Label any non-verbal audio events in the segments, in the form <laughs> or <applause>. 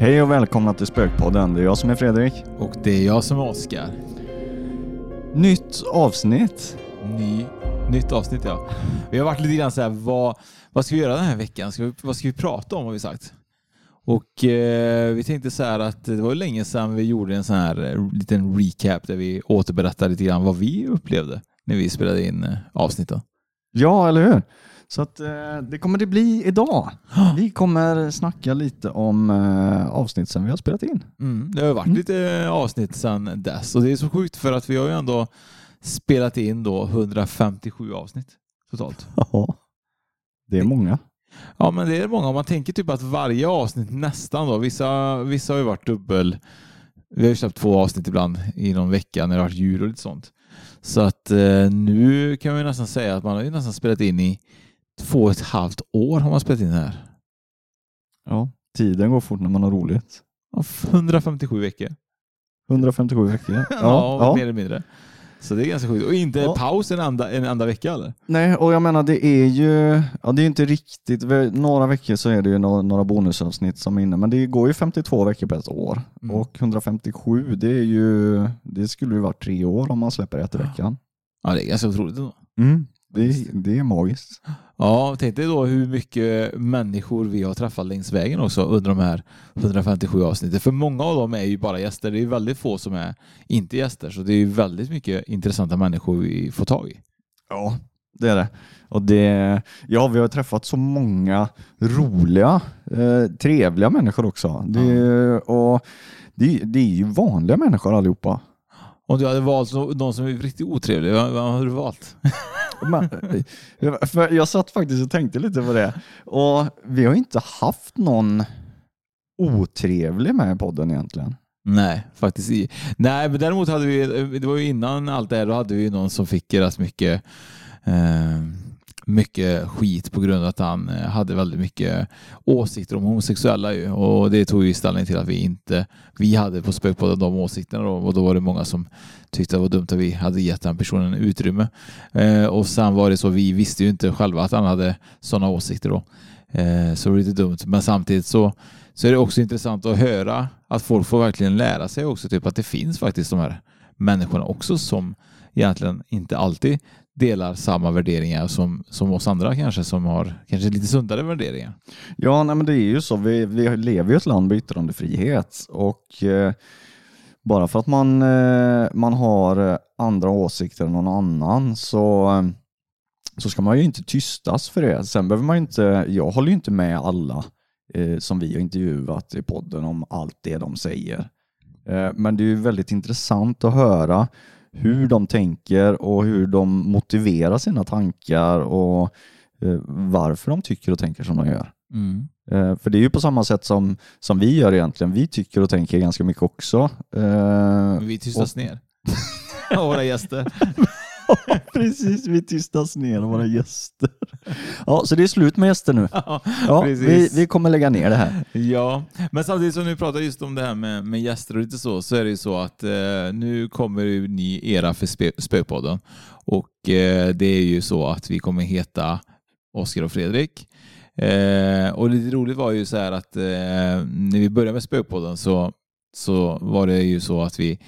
Hej och välkomna till Spökpodden. Det är jag som är Fredrik. Och det är jag som är Oskar. Nytt avsnitt. Ny, nytt avsnitt ja. Vi har varit lite grann så här, vad, vad ska vi göra den här veckan? Ska vi, vad ska vi prata om har vi sagt? Och eh, vi tänkte så här att det var länge sedan vi gjorde en sån här eh, liten recap där vi återberättade lite grann vad vi upplevde när vi spelade in eh, avsnitten. Ja, eller hur? Så att, eh, det kommer det bli idag. <gasps> Vi kommer snacka lite om eh, avsnitt som vi har spelat in. Mm, det har varit lite avsnitt sedan dess och det är så sjukt för att vi har ju ändå spelat in då 157 avsnitt totalt. <laughs> Ja, det är många. Ja, men det är många. Man tänker typ att varje avsnitt nästan då, vissa, vissa har ju varit dubbel. Vi har ju släppt två avsnitt ibland i någon vecka när det har varit djur och lite sånt. Så att eh, nu kan vi nästan säga att man har ju nästan spelat in i två och ett halvt år har man spelat in här. Ja, tiden går fort när man har roligt. Ja, 157 veckor. 157 veckor. <laughs> Ja, Ja, ja. mer eller mindre. Så det är ganska sjukt. Och inte Ja. paus en enda, en enda vecka eller? Nej, och jag menar det är ju, ja det är inte riktigt, några veckor så är det ju några, några bonusavsnitt som är inne, men det går ju 52 veckor på ett år. Mm. Och 157, det är ju, det skulle ju vara tre år om man släpper ett i veckan. Ja, det är ganska otroligt. Ändå. Mm. Det, det är magiskt. Ja, tänk dig då hur mycket människor vi har träffat längs vägen också under de här 157 avsnitten. För många av dem är ju bara gäster. Det är väldigt få som är inte gäster. Så det är ju väldigt mycket intressanta människor vi får tag i. Ja, det är det. Och det, ja, vi har träffat så många roliga, eh, trevliga människor också. Det, och det, det är ju vanliga människor allihopa. Om du hade valt nå- någon som är riktigt otrevlig, vad hade du valt? <laughs> Men, för jag satt faktiskt och tänkte lite på det. Och vi har inte haft någon otrevlig med i podden egentligen. Nej, faktiskt. i- Nej, men däremot hade vi, det var ju innan allt det här, då hade vi någon som fick rätt mycket eh, mycket skit på grund av att han eh, hade väldigt mycket åsikter om homosexuella ju. och det tog ju ställning till att vi inte vi hade på Spökpodden de åsikterna då, och då var det många som tyckte det var dumt att vi hade gett den personen utrymme. Eh, och sen var det så, vi visste ju inte själva att han hade sådana åsikter då. Eh, så det var lite dumt, men samtidigt så så är det också intressant att höra att folk får verkligen lära sig också typ att det finns faktiskt de här människorna också som egentligen inte alltid delar samma värderingar som, som oss andra kanske som har kanske lite sundare värderingar. Ja, nej, men det är ju så. Vi, vi lever ju i ett land med yttrandefrihet och eh, bara för att man, eh, man har eh, andra åsikter än någon annan så, eh, så ska man ju inte tystas för det. Sen behöver man ju inte, jag håller ju inte med alla eh, som vi har intervjuat i podden om allt det de säger. Eh, men det är ju väldigt intressant att höra hur de tänker och hur de motiverar sina tankar och eh, varför de tycker och tänker som de gör. Eh, För det är ju på samma sätt som, som vi gör egentligen. Vi tycker och tänker ganska mycket också. Eh, Men vi tystas och- ner. <laughs> Av våra gäster. <laughs> <laughs> Precis, vi tystas ner av våra gäster. Ja, så det är slut med gäster nu. <laughs> Ja, Ja, vi, vi kommer lägga ner det här. Ja, men samtidigt som vi pratar just om det här med, med gäster och lite så, så är det ju så att eh, nu kommer ju ny era för spö, Spökpodden. Och eh, det är ju så att vi kommer heta Oskar och Fredrik. Eh, och lite roligt var ju så här att eh, när vi började med Spökpodden så, så var det ju så att vi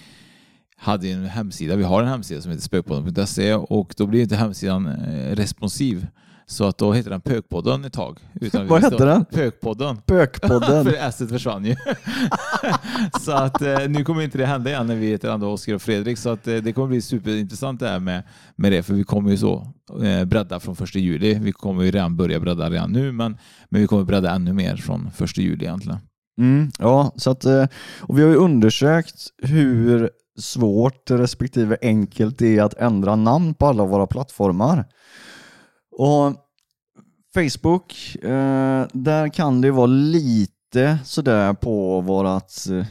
hade en hemsida. Vi har en hemsida som heter spökpodden.se och då blir inte hemsidan eh, responsiv. Så att då hette den Pökpodden ett tag. Utan Vad hette den? Pökpodden. Bökpodden. <laughs> För S försvann ju. <laughs> så att eh, nu kommer inte det hända igen när vi heter ändå Oskar och Fredrik. Så att eh, det kommer bli superintressant det här med, med det. För vi kommer ju så eh, bredda från första juli. Vi kommer ju redan börja bredda redan nu. Men, men vi kommer bredda ännu mer från första juli egentligen. Mm, ja, så att, och vi har ju undersökt hur svårt respektive enkelt det är att ändra namn på alla våra plattformar. Och Facebook, eh, där kan det vara lite sådär på vårat eh,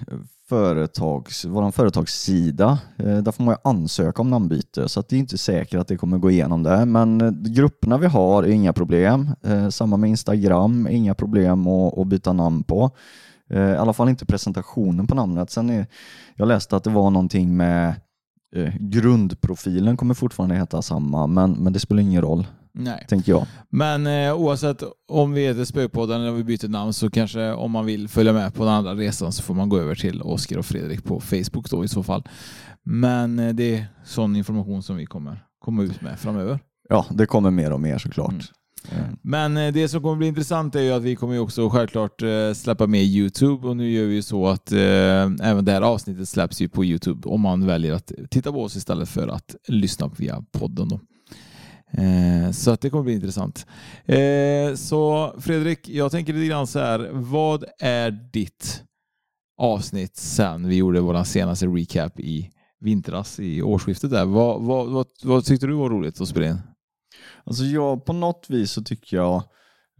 företags, våran företagssida. Eh, där får man ju ansöka om namnbyte så att det är inte säkert att det kommer gå igenom där. Men eh, grupperna vi har är inga problem. Eh, samma med Instagram, inga problem att, att byta namn på. Eh, I alla fall inte presentationen på namnet. Sen är, jag läste att det var någonting med eh, grundprofilen kommer fortfarande heta samma, men, men det spelar ingen roll, Nej. tänker jag. Men eh, oavsett om vi heter Spökpodden eller om vi byter namn så kanske om man vill följa med på den andra resan så får man gå över till Oskar och Fredrik på Facebook då i så fall. Men eh, det är sån information som vi kommer komma ut med framöver. Ja, det kommer mer och mer såklart. Mm. Men eh, det som kommer bli intressant är ju att vi kommer ju också självklart eh, släppa med YouTube och nu gör vi ju så att eh, även det här avsnittet släpps ju på YouTube om man väljer att titta på oss istället för att lyssna via podden. Då. Eh, så att det kommer bli intressant. Eh, så Fredrik, jag tänker lite grann så här. Vad är ditt avsnitt sen vi gjorde vår senaste recap i vintras i årsskiftet där? Vad, vad, vad, vad tyckte du var roligt att spela in? Alltså jag, på något vis så tycker jag,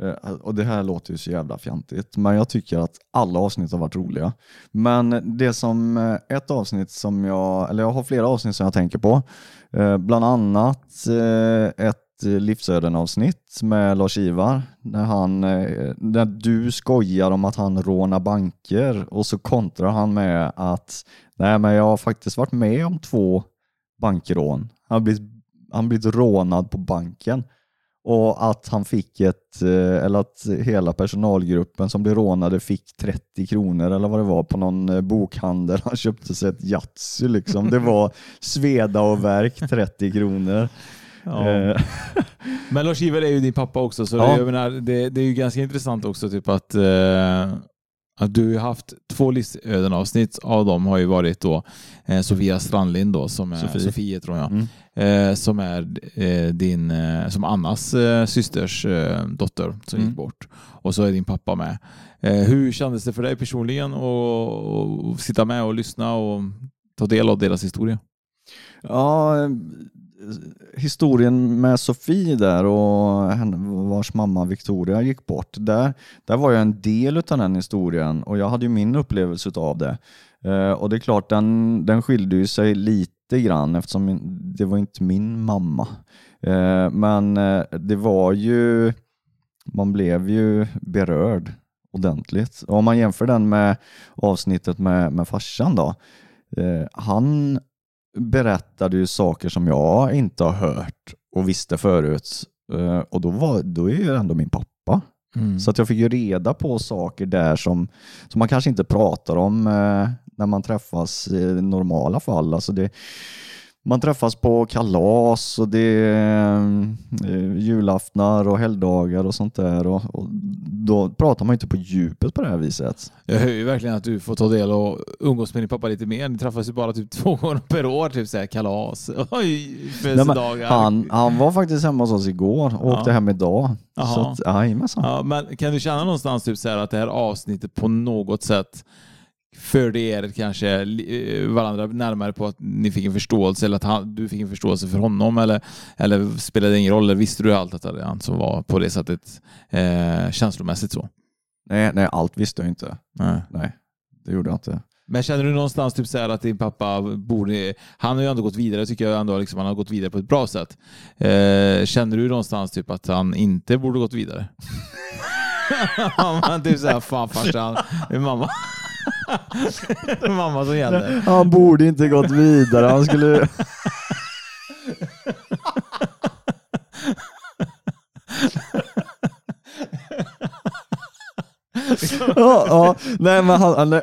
eh, och det här låter ju så jävla fjantigt, men jag tycker att alla avsnitt har varit roliga. Men det som, eh, ett avsnitt som jag, eller jag har flera avsnitt som jag tänker på, eh, bland annat ett livsöden-avsnitt med Lars-Ivar, när, han, när du skojar om att han rånar banker och så kontrar han med att nej men jag har faktiskt varit med om två bankrån. Han har blivit han blivit rånad på banken och att han fick ett, eh, eller att hela personalgruppen som blev rånade fick 30 kronor eller vad det var på någon eh, bokhandel. Han köpte sig ett Yatzy liksom. Det var sveda och verk 30 kronor. Eh, Men Lars Ivar är ju din pappa också, så Ja. jag menar, det, det är ju ganska intressant också typ att, eh, att du har haft två livsöden-avsnitt. Av dem har ju varit då eh, Sofia Strandlind då, som är Sofie. Sofie, tror jag, Mm. eh, som är eh, din, eh, som Annas eh, systers eh, dotter som Mm. gick bort. Och så är din pappa med. Hur kändes det för dig personligen att sitta med och lyssna och ta del av deras historia? Ja, historien med Sofie där och henne, vars mamma Victoria gick bort, där, där var jag en del av den historien och jag hade ju min upplevelse av det. Eh, och det är klart, den, den skilde ju sig lite grann eftersom min, det var inte min mamma. Eh, men eh, det var ju, man blev ju berörd ordentligt. Och om man jämför den med avsnittet med, med farsan då, eh, han berättade ju saker som jag inte har hört och visste förut. Eh, Och då, var, då är ju ändå min pappa. Mm. Så att jag fick ju reda på saker där som, som man kanske inte pratar om eh, när man träffas i normala fall. Alltså det, man träffas på kalas och det är eh, julaftnar och helgdagar och sånt där. Och, och då pratar man inte på djupet på det här viset. Jag hör ju verkligen att du får ta del och umgås med din pappa lite mer. Ni träffas ju bara typ <laughs> två gånger per år, typ såhär kalas, <laughs> oj, Nej, men födelsedagar. han, han var faktiskt hemma hos oss igår och åkte Ja. hem idag. Jaha. Så att. Ja, men kan du känna någonstans typ så här att det här avsnittet på något sätt förde er kanske eh, varandra närmare på att ni fick en förståelse eller att han, du fick en förståelse för honom eller, eller spelade det ingen roll? Eller visste du allt detta redan som var på det sättet eh, känslomässigt så? Nej, nej, allt visste jag inte. Nej. Nej, det gjorde jag inte. Men känner du någonstans typ så här att din pappa borde... Han har ju ändå gått vidare, tycker jag ändå liksom, han har gått vidare på ett bra sätt. Eh, känner du någonstans typ att han inte borde gått vidare? <laughs> <laughs> Man typ såhär, fan farsan, det mamma. Mamma som gäller. Han borde inte gått vidare. Han skulle... ja, ja, nej men han, han,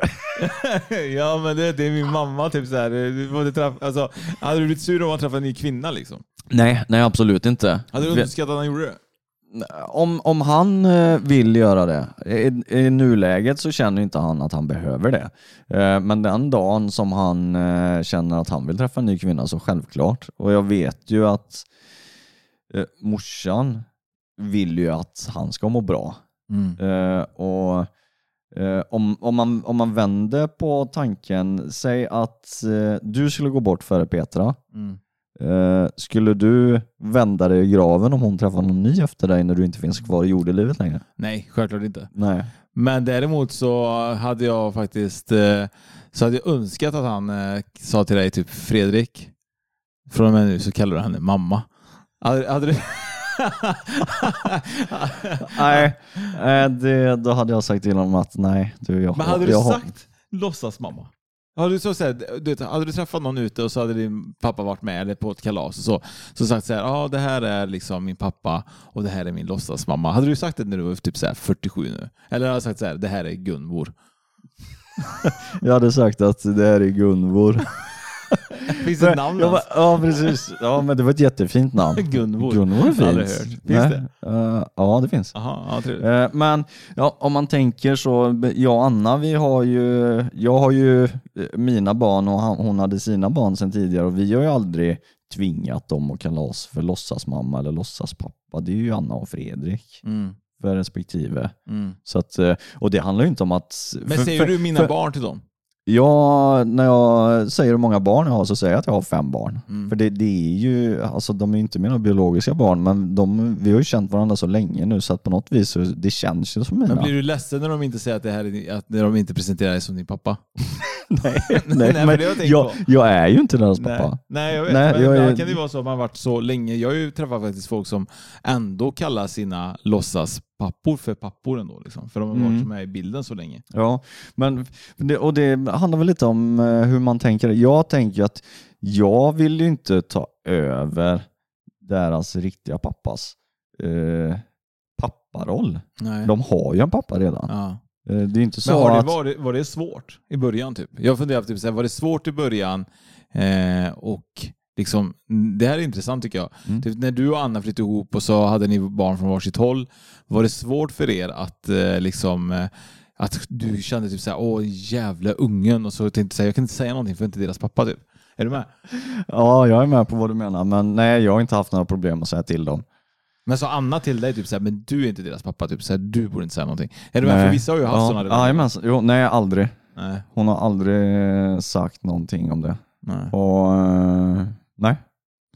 ja men det, det är min mamma typ såhär. Du måste träffa, alltså, hade du blivit sur om han träffade en ny kvinna liksom? nej, nej absolut inte. Hade du underskattat att han gjorde det? Om, om han eh, vill göra det, i, i nuläget så känner inte han att han behöver det. Eh, Men den dagen som han eh, känner att han vill träffa en ny kvinna så självklart. Och jag vet ju att morsan vill ju att han ska må bra. Eh, och om, om, man, om man vänder på tanken, säg att du skulle gå bort före Petra. Eh, skulle du vända dig i graven om hon träffar någon ny efter dig när du inte finns kvar i jordelivet längre? Nej, självklart inte. Nej. Men däremot så hade jag faktiskt eh, så hade jag önskat att han eh, sa till dig typ Fredrik, från och med nu så kallar du henne mamma. Hade, hade du... <laughs> Nej, eh, det, då hade jag sagt till honom att nej, du, jag, Men hade du jag sagt låtsas mamma? Hade du, så så här, du vet, hade du träffat någon ute och så hade din pappa varit med eller på ett kalas och så, så sagt så här, ja det här är liksom min pappa och det här är min låtsasmamma. Hade du sagt det när du var typ så här 47 nu? Eller hade du sagt så här, det här är Gunvor? <laughs> Jag hade sagt att det här är Gunvor. <laughs> <laughs> Finns det ett namn jag bara, Ja, precis. Ja, men det var ett jättefint namn. Gunvor. Gunvor. Finns Nej. det? Eh, ja, det finns. Jaha, ja. Eh, Men ja, om man tänker så, jag och Anna, vi har ju, jag har ju eh, mina barn och hon hade sina barn sedan tidigare och vi har ju aldrig tvingat dem att kalla oss för låtsasmamma eller låtsaspappa. Det är ju Anna och Fredrik Mm, för respektive. mm. Så att, och det handlar ju inte om att... Men för- säger för- du mina för- barn till dem? Ja, när jag säger hur många barn jag har så säger jag att jag har fem barn. Mm. För det, det är ju, alltså de är ju inte mina biologiska barn men de, vi har ju känt varandra så länge nu så att på något vis så det känns ju som mina. Men blir du ledsen när de inte säger att det här är, att när de inte presenterar dig som din pappa? <laughs> <laughs> nej, Nej, nej, men det har jag jag, jag är ju inte deras Nej, pappa. nej jag vet. Nej, men jag ibland är- kan det vara så att man har varit så länge. Jag har ju träffat faktiskt folk som ändå kallar sina låtsaspappor för pappor ändå. Liksom, för de har varit Mm. med i bilden så länge. Ja, men det, och det handlar väl lite om eh, hur man tänker. Jag tänker att jag vill ju inte ta över deras riktiga pappas eh, papparoll. Nej. De har ju en pappa redan. Ja. Eh, Det är inte så Men har det, att... var, det, var det svårt i början? Typ? Jag funderar på typ, så här, var det svårt i början? Eh, och liksom, det här är intressant tycker jag. Mm. Typ, när du och Anna flyttade ihop och så hade ni barn från varsitt håll. Var det svårt för er att eh, liksom eh, att du kände typ såhär, åh jävla ungen och så tänkte säga, jag kan inte säga någonting för inte deras pappa typ. Är du med? Ja, jag är med på vad du menar, men nej, jag har inte haft några problem att säga till dem. Men sa Anna till dig typ såhär, men du är inte deras pappa, typ såhär, du borde inte säga någonting. Är du med? För Nej. vissa har ju haft ja, sådana relationer. jajamensan. jo, Nej, aldrig. Nej, Hon har aldrig sagt någonting om det. nej. Och, eh, nej.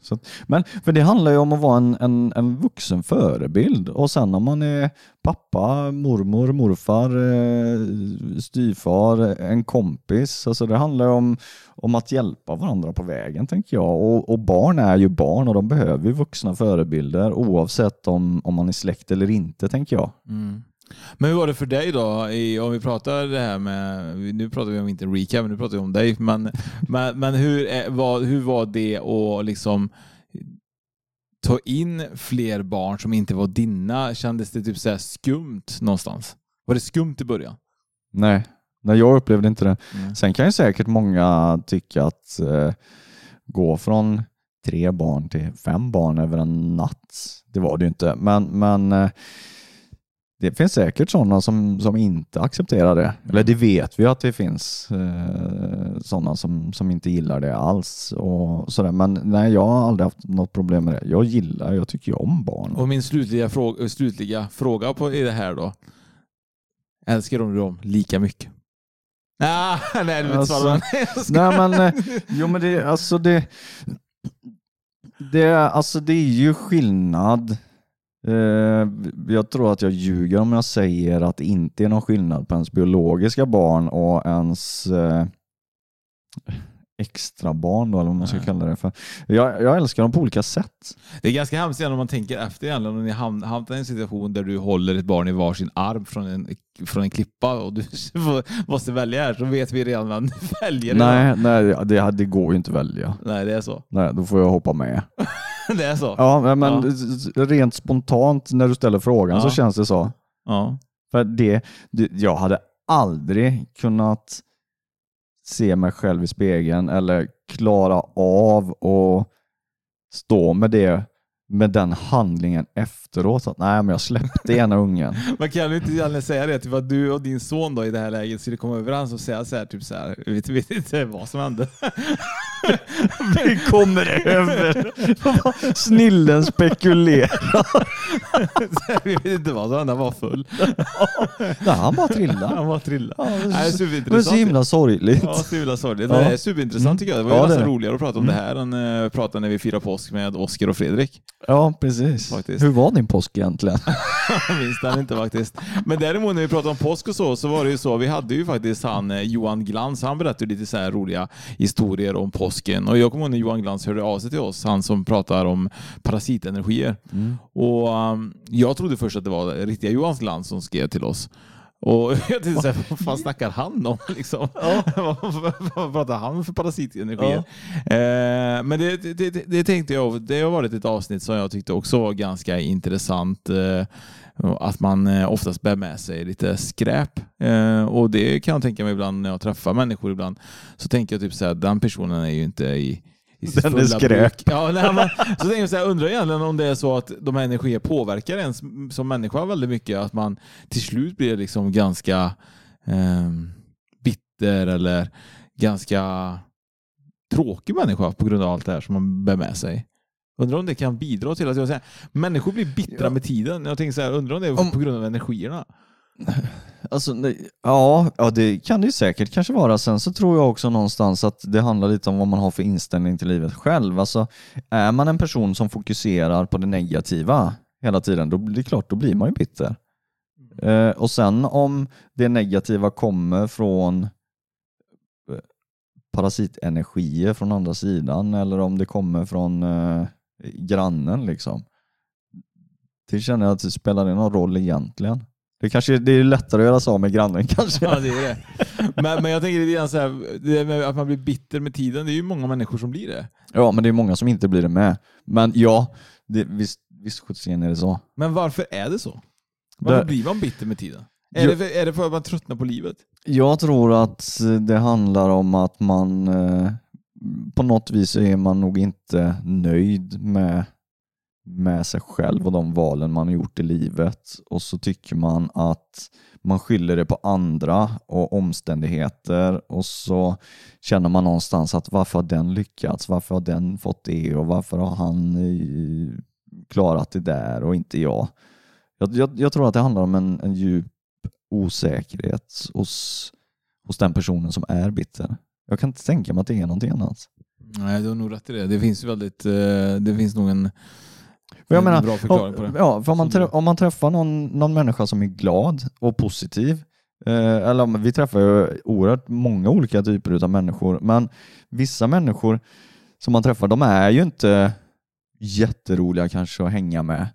Så, men för det handlar ju om att vara en, en, en vuxen förebild och sen om man är pappa, mormor, morfar, eh, styvfar, en kompis. Alltså det handlar ju om, om att hjälpa varandra på vägen tänker jag. Och, och barn är ju barn och de behöver ju vuxna förebilder oavsett om, om man är släkt eller inte tänker jag. Mm. Men hur var det för dig då? I, om vi pratar det här med, nu pratar vi om inte recap, men nu pratar vi om dig. Men, <laughs> men, men hur, var, hur var det att liksom ta in fler barn som inte var dina? Kändes det typ så här skumt någonstans? Var det skumt i början? Nej, nej jag upplevde inte det. Mm. Sen kan ju säkert många tycka att eh, gå från tre barn till fem barn över en natt, det var det ju inte. Men, men eh, det finns säkert sådana som, som inte accepterar det. Eller det vet vi att det finns eh, sådana som, som inte gillar det alls. Och sådär. Men nej, jag har aldrig haft något problem med det. Jag gillar, jag tycker ju om barn. Och min slutliga fråga, slutliga fråga på i det här då. Älskar du dem lika mycket? Ah, <laughs> nej, du. Alltså, Nej men, eh, jo men det, alltså det, det, alltså det är ju skillnad. Eh, jag tror att jag ljuger om jag säger att det inte är någon skillnad på ens biologiska barn och ens eh, extra barn då, eller vad man ska Nej. kalla det för. Jag, jag älskar dem på olika sätt. Det är ganska hemskt om man tänker efter egentligen. Om ni ham- hamnar i en situation där du håller ett barn i varsin arm från en, från en klippa och du <laughs> måste välja här så vet vi redan vad du väljer. Nej, nej det, det går ju inte att välja. Nej, det är så. Nej, då får jag hoppa med. <laughs> <laughs> Det är så. Ja, men Ja. rent spontant när du ställer frågan så Ja. känns det så. Ja. För det, det, jag hade aldrig kunnat se mig själv i spegeln eller klara av att stå med det med den handlingen efteråt att nej men jag släppte ena ungen. <laughs> Man kan ju inte gärna säga det, typ att du och din son då i det här läget skulle komma överens och säga så här, typ så här, vet, vet inte vad som hände. <laughs> Vi kommer över. <laughs> Snillen spekulerar. Vi vet inte vad som hände, han var full. Nej, han bara trillade. Han var trillad. Ja, det, Nej, är så, det är superintressant. så himla sorgligt. Ja, så himla sorgligt. Ja. Det är superintressant tycker jag. Det var ju Ja, nästan roligare att prata om det här än uh, prata när vi firar påsk med Oskar och Fredrik. Ja, precis. Faktiskt. Hur var din påsk egentligen? <laughs> Jag minns den inte faktiskt. Men däremot när vi pratade om påsk och så, så var det ju så, vi hade ju faktiskt han eh, Johan Glans, han berättade lite så här roliga historier om påsken. Och jag kommer ihåg när Johan Glans hörde av sig till oss, han som pratar om parasitenergier. Och um, jag trodde först att det var riktiga Johan Glans som skrev till oss. Och <laughs> jag tänkte såhär, vad fan snackar han om? <laughs> Liksom? <laughs> vad, vad, pratar han för parasitenergier? Eh, men det, det, det, tänkte jag, det har varit ett avsnitt som jag tyckte också var ganska intressant. Eh, att man eh, oftast bär med sig lite skräp. Eh, och det kan jag tänka mig ibland när jag träffar människor ibland. Så tänker jag typ såhär, den personen är ju inte i i sitt Den är fulla skräp. bruk. Ja, nej, men, så tänker jag så här, undrar egentligen om det är så att de här energierna påverkar en som- människa väldigt mycket. Att man till slut blir liksom ganska ehm, bitter eller ganska tråkig människa på grund av allt det här som man bär med sig. Undrar om det kan bidra till att jag säger, människor blir bittra Ja. med tiden. Jag tänker så här, undrar om det är Om- på grund av energierna. Alltså, nej, ja, ja, det kan det ju säkert kanske vara. Sen så tror jag också någonstans att det handlar lite om vad man har för inställning till livet själv. Alltså, är man en person som fokuserar på det negativa hela tiden, då blir det klart, då blir man ju bitter. Eh, och sen om det negativa kommer från eh, parasitenergier från andra sidan eller om det kommer från eh, grannen liksom. Det känner jag att det spelar någon roll egentligen. Det, kanske, det är lättare att göra så med grannen <laughs> kanske. Ja, det är det. Men, men jag tänker lite grann så här, det med att man blir bitter med tiden, det är ju många människor som blir det. Ja, men det är många som inte blir det med. Men ja, det, visst, visst sjuttsingen är det så. Men varför är det så? Varför Det- blir man bitter med tiden? Är, Jo- det för, är det för att man tröttnar på livet? Jag tror att det handlar om att man eh, på något vis är man nog inte nöjd med, med sig själv och de valen man har gjort i livet och så tycker man att man skyller det på andra och omständigheter och så känner man någonstans att varför har den lyckats? Varför har den fått det och varför har han eh, klarat det där och inte jag? Jag, jag, jag tror att det handlar om en, en djup osäkerhet hos, hos den personen som är bitter. Jag kan inte tänka mig att det är någonting annat. Nej, du har nog rätt i det. Det finns väldigt, eh, det finns nog en, jag en menar, bra förklaring på det. Ja, för om man, Så trä- om man träffar någon, någon människa som är glad och positiv, eh, eller vi träffar ju oerhört många olika typer av människor, men vissa människor som man träffar, de är ju inte jätteroliga kanske att hänga med.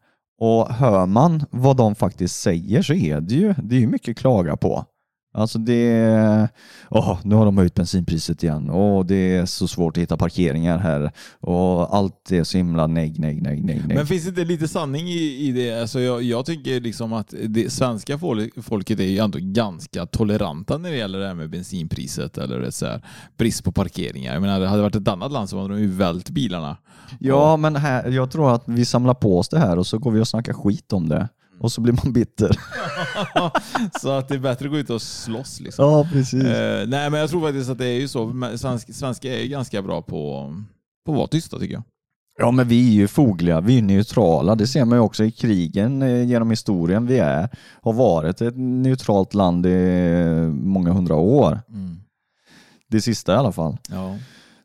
Och hör man vad de faktiskt säger så är det ju, det är ju mycket klaga på. Alltså det åh, nu har de höjt bensinpriset igen och det är så svårt att hitta parkeringar här och allt är så himla nej, nej, nej, nej. Men finns det inte lite sanning i, i det? Alltså jag, jag tycker liksom att det svenska fol- folket är ju ändå ganska toleranta när det gäller det här med bensinpriset eller så här, brist på parkeringar. Jag menar, det hade varit ett annat land så hade de ju vält bilarna. Ja, men här, jag tror att vi samlar på oss det här och så går vi och snackar skit om det. Och så blir man bitter. <laughs> så att det är bättre att gå ut och slåss. Liksom. Ja, precis. Eh, nej, men jag tror faktiskt att det är ju så. Svensk, svenska är ganska bra på, på att vara tysta tycker jag. Ja, men vi är ju fogliga, vi är neutrala. Det ser man ju också i krigen eh, genom historien. Vi är, har varit ett neutralt land i många hundra år. Det sista i alla fall. Ja.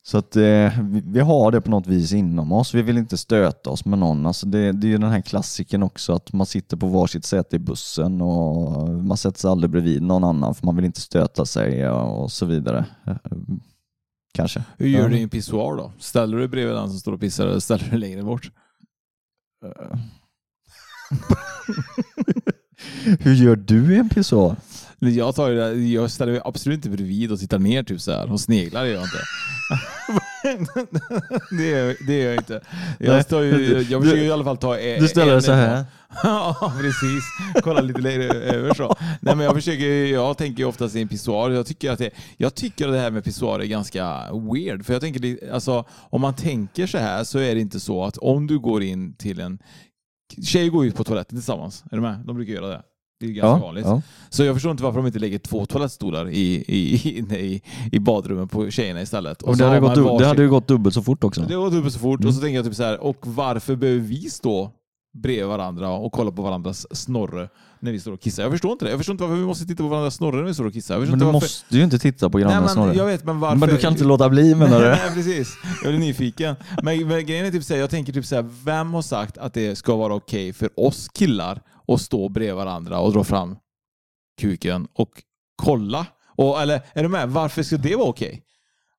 Så att eh, vi, har det på något vis inom oss. Vi vill inte stöta oss med någon. Alltså det, det är ju den här klassiken också att man sitter på varsitt säte i bussen och man sätter sig aldrig bredvid någon annan för man vill inte stöta sig och så vidare. Eh, Kanske. Hur gör du i en pissoar då? Ställer du dig bredvid den som står och pissar eller ställer du dig längre bort? <laughs> Hur gör du i en pissoar? Jag, tar det, jag ställer mig absolut inte bredvid och tittar ner typ så här och sneglar gör jag inte. <laughs> det, gör, det gör jag inte. Jag, står ju, jag försöker Du- i alla fall ta e- Du ställer dig en så här. <laughs> Ja, precis. Kolla lite längre över så. Nej, men jag, försöker, jag tänker ju oftast i en pissoar. Jag tycker, att det, jag tycker att det här med pissoar är ganska weird. För jag tänker, alltså, om man tänker så här så är det inte så att om du går in till en... Tjejer går ju på toaletten tillsammans. Är du med? De brukar göra det. Det är ganska Ja, vanligt. ja. Så jag förstår inte varför de inte lägger två toalettstolar i, i, inne i, i badrummen på tjejerna istället. Och så det hade, gått, du- det varsin- hade ju gått dubbelt så fort också. det går dubbelt så fort. Mm. Och så tänker jag typ så här, och varför behöver vi stå bredvid varandra och kolla på varandras snorre när vi står och kissar? Jag förstår inte det. Jag förstår inte varför vi måste titta på varandras snorre när vi står och kissar. Men du varför... måste ju inte titta på grannens snorre. jag vet, men varför... Men du kan inte låta bli menar du? <laughs> Nej, precis. Jag blir nyfiken. Men, men grejen är typ så här, jag tänker typ så här, vem har sagt att det ska vara okej för oss killar och stå bredvid varandra och dra fram kuken och kolla? Och, eller är du med? Varför ska det vara okej?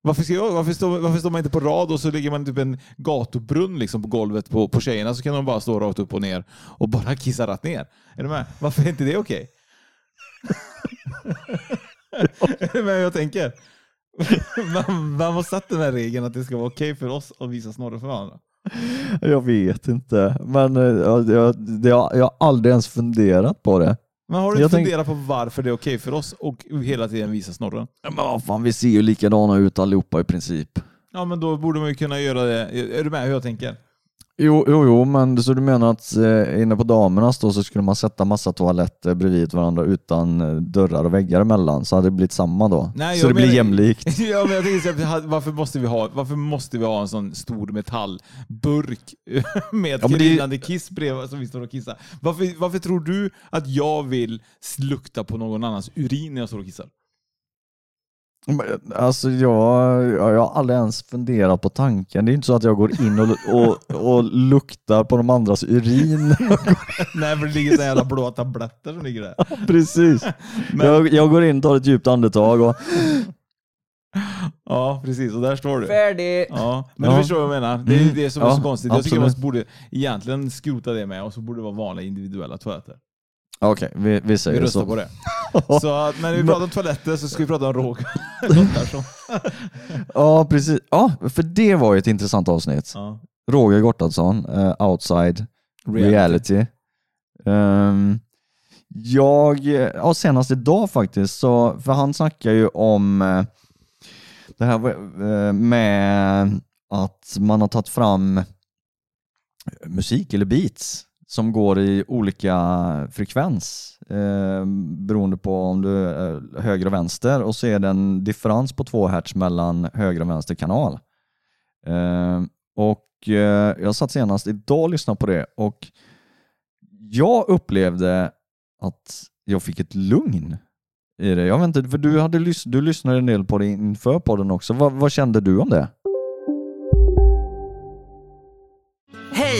Varför, ska jag, varför, står, varför står man inte på rad och så ligger man typ en gatubrunn liksom på golvet på, på tjejerna så kan de bara stå rakt upp och ner och bara <laughs> kissa rätt ner. Är du med? Varför är inte det okej? <laughs> är du med hur jag tänker? Vem, <laughs> man har satt den här regeln att det ska vara okej för oss att visa snorre för varandra? <laughs> Jag vet inte. Men eh, jag, jag, jag har aldrig ens funderat på det. Men har du inte tänk- funderat på varför det är okej för oss och hela tiden visa snorren? Men vad fan, vi ser ju likadana ut allihopa i princip. Ja, men då borde man ju kunna göra det. Är du med hur jag tänker? Jo, jo, jo, men så du menar att eh, inne på damernas då så skulle man sätta massa toaletter bredvid varandra utan eh, dörrar och väggar emellan så hade det blivit samma då? Nej, så jag det blir menar- jämlikt? <laughs> ja, men jag tänker så här, varför måste, vi ha, varför måste vi ha en sån stor metallburk <laughs> med Ja, men det är- kiss bredvid som vi står och kissar? Varför, varför tror du att jag vill lukta på någon annans urin när jag står och kissar? Men, Alltså jag, jag jag har aldrig ens funderat på tanken. Det är inte så att jag går in och, och, och luktar på de andras urin. <laughs> Nej, för det ligger så jävla blåa tabletter som ligger där. Precis. <laughs> Jag, jag går in, tar ett djupt andetag och Ja, precis. Och där står du. Färdig! Ja, men Ja. du förstår vad jag menar. Det är Mm. det som är Ja, så konstigt. Jag tycker absolut. man borde egentligen skrota det med och så borde det vara vanliga individuella toaletter. Okej, vi, vi Vi säger röstar så. på det. <laughs> Så när vi pratar om toaletter så ska vi prata om Roger <laughs> Gottarsson. <laughs> Ja, precis. Ja, för det var ju ett intressant avsnitt. Ja. Roger Gotthardsson, eh, Outside Reality. Ehm, jag, ja senast idag faktiskt, så, för han snackar ju om eh, det här eh, med att man har tagit fram musik eller beats som går i olika frekvens eh, beroende på om du är höger och vänster och så är det en differens på 2 hertz mellan höger och vänster kanal. Eh, och eh, jag satt senast idag och lyssnade på det och jag upplevde att jag fick ett lugn i det. Jag vet inte, för du, hade lys- du lyssnade en del på det inför podden också. Vad, vad kände du om det?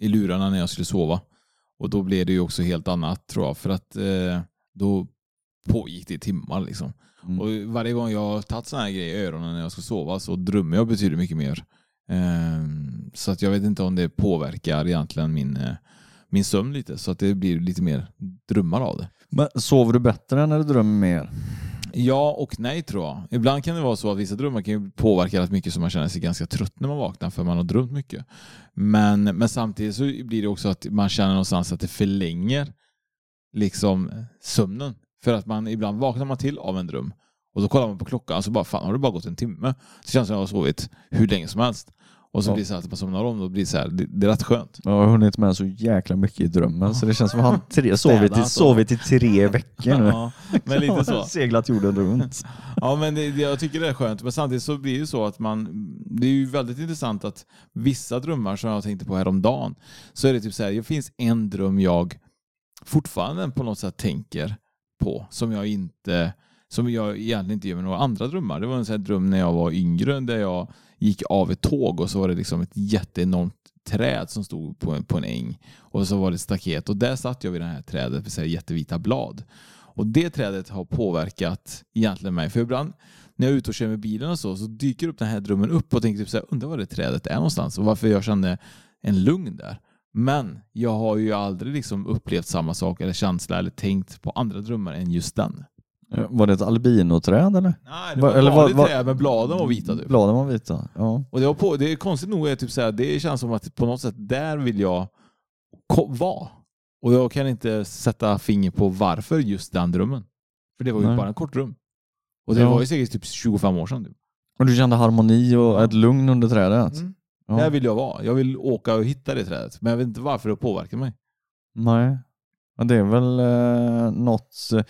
i lurarna när jag skulle sova. Och då blev det ju också helt annat tror jag. För att eh, då pågick det i timmar liksom. Mm. Och varje gång jag har tagit sådana här grejer i öronen när jag ska sova så drömmer jag betydligt mycket mer. Ehm, så att jag vet inte om det påverkar egentligen min, eh, min sömn lite. Så att det blir lite mer drömmar av det. Men sover du bättre när du drömmer mer? Ja och nej tror jag. Ibland kan det vara så att vissa drömmar kan påverka rätt mycket så man känner sig ganska trött när man vaknar för man har drömt mycket. Men, men samtidigt så blir det också att man känner någonstans att det förlänger liksom sömnen. För att man ibland vaknar man till av en dröm Och då kollar man på klockan och så bara, fan har det bara gått en timme? Det känns som jag har sovit hur länge som helst. Och så Ja. blir det så här att man somnar om, då blir så här, det, det är rätt skönt. Jag har hunnit med så jäkla mycket i drömmen så det känns som att han <laughs> tre, sovit, i, och- sovit i tre veckor nu. <laughs> Ja, men lite så. Seglat jorden runt. Ja, men det, jag tycker det är skönt. Men samtidigt så blir det så att man... Det är ju väldigt intressant att vissa drömmar som jag tänkte på häromdagen, så är det typ så här, det finns en dröm jag fortfarande på något sätt tänker på, som jag inte som jag egentligen inte gör med några andra drömmar. Det var en sån här dröm när jag var yngre där jag gick av ett tåg och så var det liksom ett jätteenormt träd som stod på en, på en äng och så var det ett staket och där satt jag vid det här trädet med så här jättevita blad. Och det trädet har påverkat egentligen mig. För ibland när jag är ute och kör med bilen och så, så dyker upp den här drömmen upp och tänker typ så här, undrar var det trädet är någonstans och varför jag kände en lugn där. Men jag har ju aldrig liksom upplevt samma sak eller känsla eller tänkt på andra drömmar än just den. Var det ett albinoträd eller? Nej, det Va- var eller vanligt vad- träd med bladen var vita. Typ. Bladen var vita. Ja. Och det, var på, det är konstigt nog, är typ så här, det känns som att på något sätt där vill jag vara. Och jag kan inte sätta finger på varför just den drömmen. För det var ju Nej. bara en kort dröm. Och det Ja. var ju säkert typ 25 år sedan. Typ. Och du kände harmoni och ett lugn under trädet? Mm. Ja. Där vill jag vara. Jag vill åka och hitta det trädet. Men jag vet inte varför det påverkar mig. Nej. Ja, det är väl eh, något... Eh,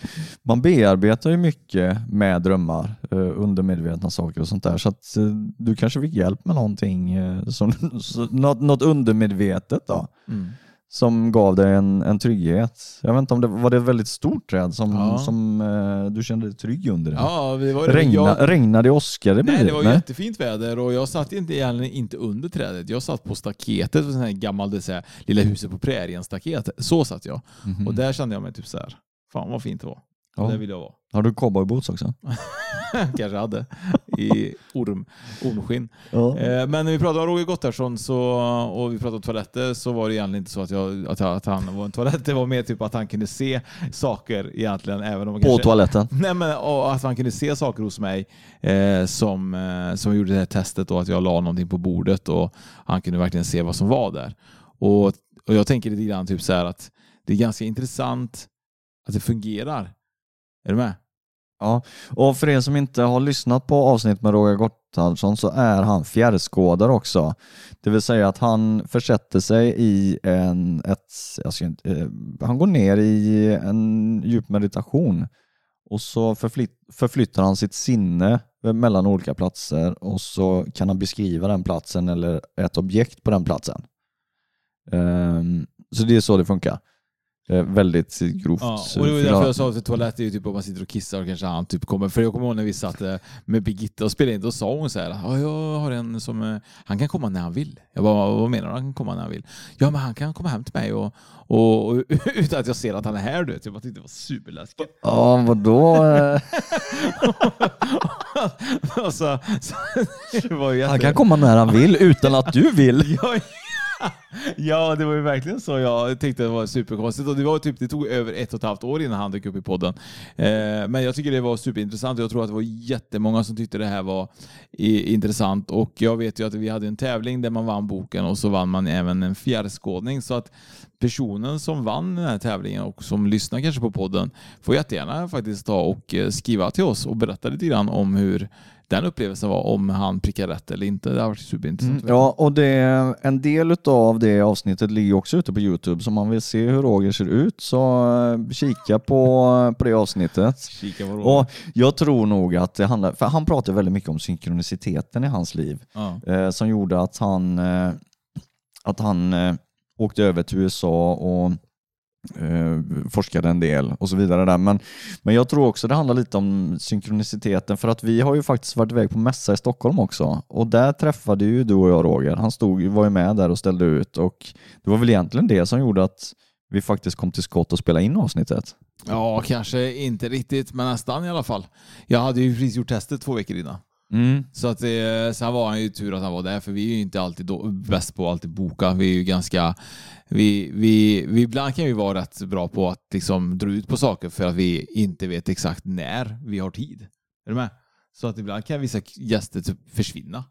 man bearbetar ju mycket med drömmar, eh, undermedvetna saker och sånt där. Så att eh, du kanske fick hjälp med någonting, eh, som, <laughs> så, något, något undermedvetet då, mm som gav dig en, en trygghet. Jag vet inte om det var det ett väldigt stort träd som, Ja. som eh, du kände dig trygg under? Ja, det var det. Regna, jag, Regnade det åskade Nej, det var Nej. jättefint väder och jag satt inte, egentligen inte under trädet. Jag satt på staketet, sån här gammal, det här, lilla huset på prärien staket. Så satt jag. Mhm. Och där kände jag mig typ så här. fan vad fint det var. Ja. Där vill jag vara. Har du cowboyboots också? <laughs> Kanske hade. I orm, ormskinn. Ja. Eh, Men när vi pratade om Roger Gottarsson så, och vi pratade om toaletter så var det egentligen inte så att, jag, att, jag, att han var en toalett. Det var mer typ att han kunde se saker egentligen. Även om På kanske, toaletten? <laughs> Nej, men, och att han kunde se saker hos mig eh, som, eh, som gjorde det här testet och att jag la någonting på bordet och han kunde verkligen se vad som var där. Och, och jag tänker lite grann typ så här att det är ganska intressant att det fungerar. Är du med? Ja, och för er som inte har lyssnat på avsnitt med Roger Gotthardsson så är han fjärrskådare också. Det vill säga att han försätter sig i en, ett, jag ska inte, eh, han går ner i en djup meditation och så förflytt, förflyttar han sitt sinne mellan olika platser och så kan han beskriva den platsen eller ett objekt på den platsen. Ehm, så det är så det funkar. Eh, väldigt grovt. Ja, och det var därför jag sa att toalett är ju typ om man sitter och kissar och kanske han typ kommer. För jag kommer ihåg när vi satt eh, med Birgitta och spelade in, då sa hon så här, ja, jag har en som, eh, han kan komma när han vill. Jag bara, vad menar du? Han kan komma när han vill. Ja, men han kan komma hem till mig och, och, och <laughs> utan att jag ser att han är här. Du vet. Jag bara tyckte det var superläskigt. Ja, vadå? Och <laughs> så. <laughs> Han kan komma när han vill utan att du vill. <laughs> Ja, det var ju verkligen så jag tyckte det var superkonstigt. Och det, var typ, det tog över ett och ett halvt år innan han dök upp i podden. Eh, men jag tycker det var superintressant och jag tror att det var jättemånga som tyckte det här var i, intressant. Och jag vet ju att vi hade en tävling där man vann boken och så vann man även en fjärrskådning. Så att personen som vann den här tävlingen och som lyssnar kanske på podden får jättegärna faktiskt ta och eh, skriva till oss och berätta lite grann om hur den upplevelsen var, om han prickar rätt eller inte. Det har varit superintressant. Mm, ja, och det, en del av det avsnittet ligger också ute på Youtube, så om man vill se hur Roger ser ut så eh, kika på, på det avsnittet. Kika vad Och jag tror nog att det handlar, för han pratar väldigt mycket om synkroniciteten i hans liv, Ja. eh, som gjorde att han, eh, att han eh, åkte över till USA och eh, forskade en del och så vidare där. Men, men jag tror också det handlar lite om synkroniciteten för att vi har ju faktiskt varit iväg på mässa i Stockholm också och där träffade ju du och jag Roger. Han stod, var ju med där och ställde ut och det var väl egentligen det som gjorde att vi faktiskt kom till skott och spelade in avsnittet. Ja, kanske inte riktigt, men nästan i alla fall. Jag hade ju precis gjort testet två veckor innan. Mm. Så att det, sen var han ju tur att han var där, för vi är ju inte alltid då, bäst på att alltid boka. Vi är ju ganska... Vi, vi, vi, ibland kan vi vara rätt bra på att liksom dra ut på saker för att vi inte vet exakt när vi har tid. Är du med? Så att ibland kan vissa gäster typ försvinna.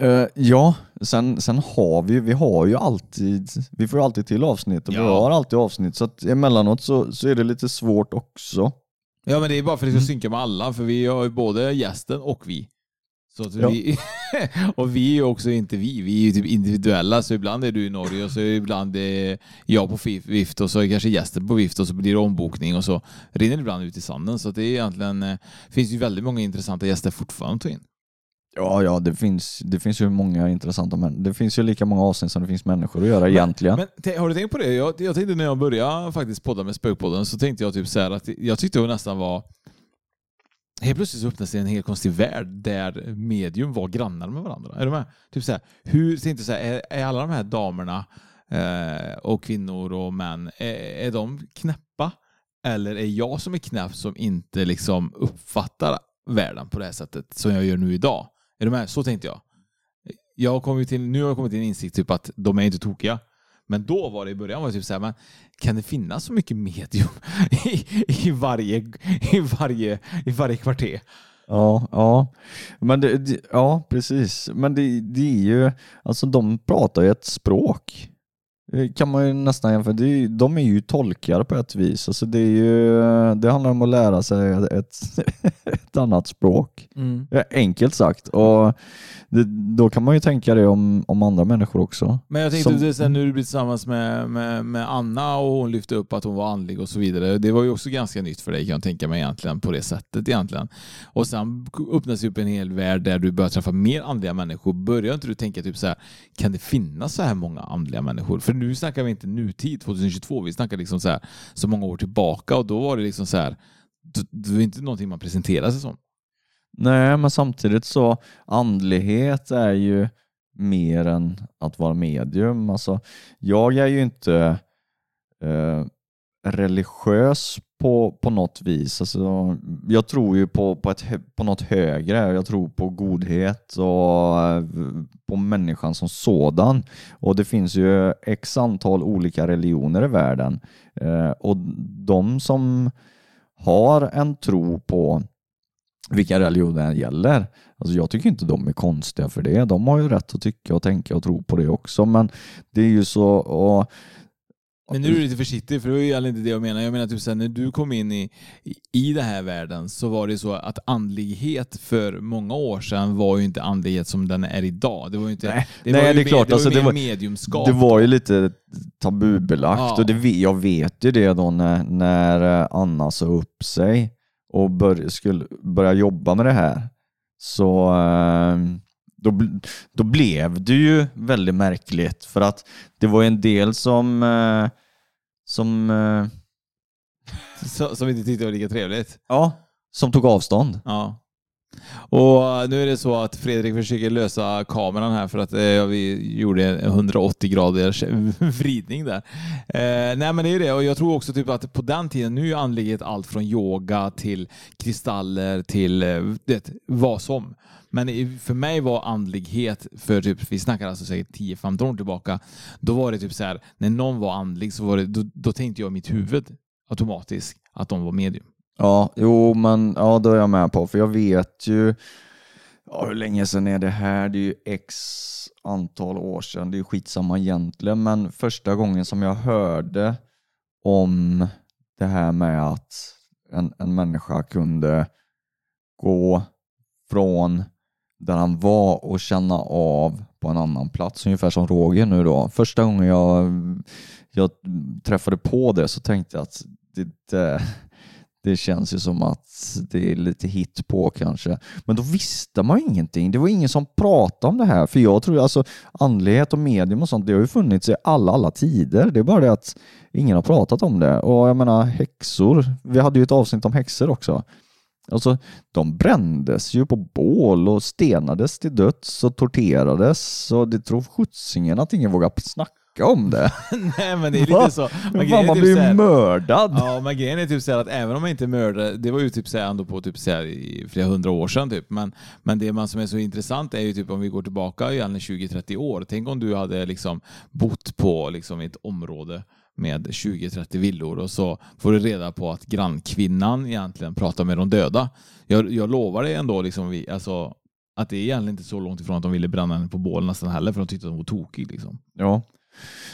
Eh, ja, sen, sen har vi, vi har ju alltid, vi får ju alltid till avsnitt och vi Ja. har alltid avsnitt så att emellanåt så, så är det lite svårt också. Ja men det är bara för att det ska synka med alla, för vi har ju både gästen och vi. Så att Ja. vi <laughs> och vi är ju också inte vi, vi är ju typ individuella, så ibland är du i Norge och så ibland är jag på Vift och så är kanske gästen på Vift och så blir det ombokning och så rinner det ibland ut i sanden. Så det är egentligen, eh, finns ju väldigt många intressanta gäster fortfarande att ta in. Ja, ja, det finns, det finns ju många intressanta män. Det finns ju lika många avsnitt som det finns människor att göra egentligen. Men har du tänkt på det? Jag, jag tänkte när jag började faktiskt podda med Spökpodden så tänkte jag typ så här att jag tyckte det nästan var Helt plötsligt så öppnades det en helt konstig värld där medium var grannar med varandra. Är du med? Typ så här, hur, tänkte så här, är, är alla de här damerna eh, och kvinnor och män, är, är de knäppa? Eller är jag som är knäpp som inte liksom uppfattar världen på det här sättet som jag gör nu idag? Är du med? Så tänkte jag. jag har kommit till, nu har jag kommit till en insikt typ att de är inte tokiga. Men då var det i början var det typ så här, men kan det finnas så mycket medium <laughs> i, i, varje, i, varje, i varje kvarter? Ja, ja. Men det, det, ja, precis. Men det, det är ju, alltså de pratar ju ett språk. Det kan man ju nästan jämföra. Det är, ju- de är ju tolkar på ett vis. Alltså det, är ju, det handlar om att lära sig ett, <laughs> ett annat språk. Ja, Enkelt sagt. Och det, då kan man ju tänka det om, om andra människor också. Men jag tänkte Som- det, sen när du blev tillsammans med, med, med Anna och hon lyfte upp att hon var andlig och så vidare. Det var ju också ganska nytt för dig kan jag tänka mig egentligen på det sättet egentligen. Och sen öppnas ju upp en hel värld där du börjar träffa mer andliga människor. Börjar inte du tänka typ så här, kan det finnas så här många andliga människor? För nu snackar vi inte nutid, 2022, vi snackar liksom så här så många år tillbaka och då var det liksom så här, det, det var inte någonting man presenterade sig som. Nej, men samtidigt så andlighet är ju mer än att vara medium. Alltså, jag är ju inte eh, religiös på, på något vis. Alltså, jag tror ju på, på, ett, på något högre. Jag tror på godhet och eh, på människan som sådan. Och det finns ju x antal olika religioner i världen. Eh, och de som har en tro på vilken religion det än gäller. Alltså jag tycker inte de är konstiga för det. De har ju rätt att tycka och tänka och tro på det också. Men det är ju så... Och, Men nu är du lite försiktig, för det var ju inte det jag menar. Jag menar typ när du kom in i, i, den här världen så var det så att andlighet för många år sedan var ju inte andlighet som den är idag. Det var ju inte... Nej, det nej, var ju det är klart, Det var, alltså, det var- mediumskap. det var ju lite tabubelagt Ja. och det, jag vet ju det då när, när eh, Anna sa upp sig och bör, skulle börja jobba med det här. Så eh, då, då blev det ju väldigt märkligt för att det var en del som eh, som eh, <laughs> som inte tyckte det var lika trevligt. ja, som tog avstånd. Ja. Och nu är det så att Fredrik försöker lösa kameran här för att eh, vi gjorde en 180 graders <laughs> vridning där. Eh, nej men det är det och jag tror också typ att på den tiden, nu är andlighet allt från yoga till kristaller till eh, det, vad som. Men för mig var andlighet, för typ, vi snackar alltså säkert 10-15 år tillbaka, då var det typ så här, när någon var andlig så var det, då, då tänkte jag i mitt huvud automatiskt att de var medium. Ja, jo men ja, då är jag med på för jag vet ju ja, hur länge sedan är det här? Det är ju x antal år sedan. Det är ju skitsamma egentligen men första gången som jag hörde om det här med att en, en människa kunde gå från där han var och känna av på en annan plats, ungefär som Roger nu då. Första gången jag, jag träffade på det så tänkte jag att det, det, det känns ju som att det är lite hit på kanske. Men då visste man ju ingenting. Det var ingen som pratade om det här. För jag tror alltså andlighet och medium och sånt, det har ju funnits i alla, alla tider. Det är bara det att ingen har pratat om det. Och jag menar häxor, vi hade ju ett avsnitt om häxor också. Alltså, de brändes ju på bål och stenades till döds och torterades. Så det tror sjuttsingen att ingen vågar snacka om det. <laughs> Nej men det är lite så. Men Fan, man typ blir så här- ju mördad. Ja, men grejen är typ så att även om man inte mördade, det var ju typ så här ändå på typ så här i flera hundra år sedan typ, men, men det man som är så intressant är ju typ om vi går tillbaka igen 20-30 år, tänk om du hade liksom bott på liksom ett område med 20-30 villor och så får du reda på att grannkvinnan egentligen pratar med de döda. Jag, jag lovar dig ändå liksom vi, alltså, att det är egentligen inte så långt ifrån att de ville bränna henne på bål nästan heller för de tyckte att hon var tokig liksom. Ja,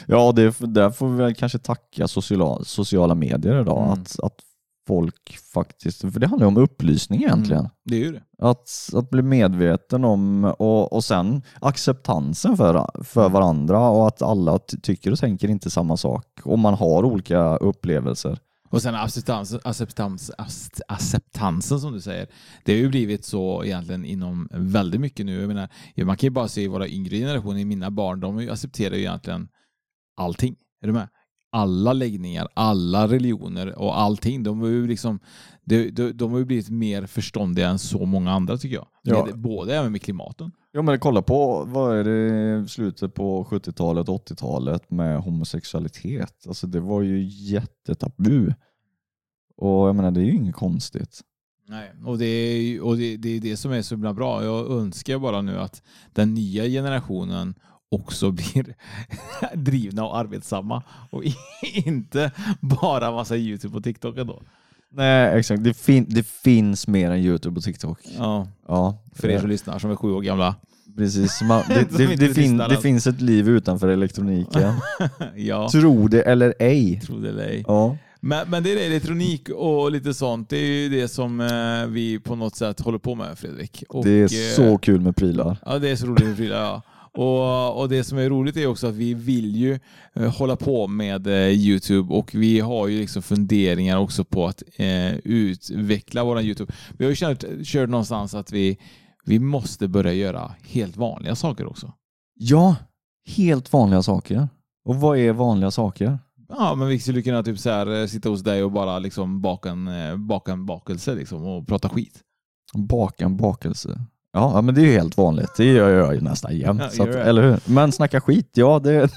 ja det, där får vi väl kanske tacka sociala, sociala medier idag. Mm. Att, att folk faktiskt, för det handlar ju om upplysning egentligen. Mm, det är ju det. Att, att bli medveten om och, och sen acceptansen för, för varandra och att alla ty- tycker och tänker inte samma sak och man har olika upplevelser. Och sen acceptans, acceptans, accept- acceptansen som du säger. Det har ju blivit så egentligen inom väldigt mycket nu. Jag menar, man kan ju bara se i våra yngre generationer, mina barn, de accepterar ju egentligen allting. Är du med? Alla läggningar, alla religioner och allting. De har ju liksom, de, de, de har ju blivit mer förståndiga än så många andra tycker jag. Ja. Både även med klimaten. Ja men kolla på, vad är det, slutet på 70-talet, 80-talet med homosexualitet. Alltså det var ju jättetabu. Och jag menar det är ju inget konstigt. Nej, och det är ju- och det, det är det som är så himla bra. Jag önskar bara nu att den nya generationen också <laughs> blir drivna och arbetsamma och <laughs> inte bara massa YouTube och TikTok ändå. Nej exakt, det, fin- det finns mer än YouTube och TikTok. Ja, Ja, för er som lyssnar som är sju år gamla. Precis, man, det, <laughs> det, det, fin, det finns ett liv utanför elektroniken. <laughs> ja, Tro det eller ej. tro det eller ej. Ja. Men, men det är elektronik och lite sånt. Det är ju det som eh, vi på något sätt håller på med Fredrik. Och, Det är eh, så kul med prylar. Ja, det är så roligt med prylar. Ja. Och, och det som är roligt är också att vi vill ju eh, hålla på med eh, Youtube och vi har ju liksom funderingar också på att eh, utveckla våran Youtube. Vi har ju kört, kört någonstans att vi, vi måste börja göra helt vanliga saker också. Ja, helt vanliga saker. Och vad är vanliga saker? Ja, men vi skulle kunna typ så här, eh, sitta hos dig och bara liksom baka en, baka en bakelse liksom och prata skit. Baka en bakelse. Ja, men det är ju helt vanligt. Det gör jag ju nästan jämt. Ja, att, gör det. eller hur? Men snacka skit, ja det, <laughs>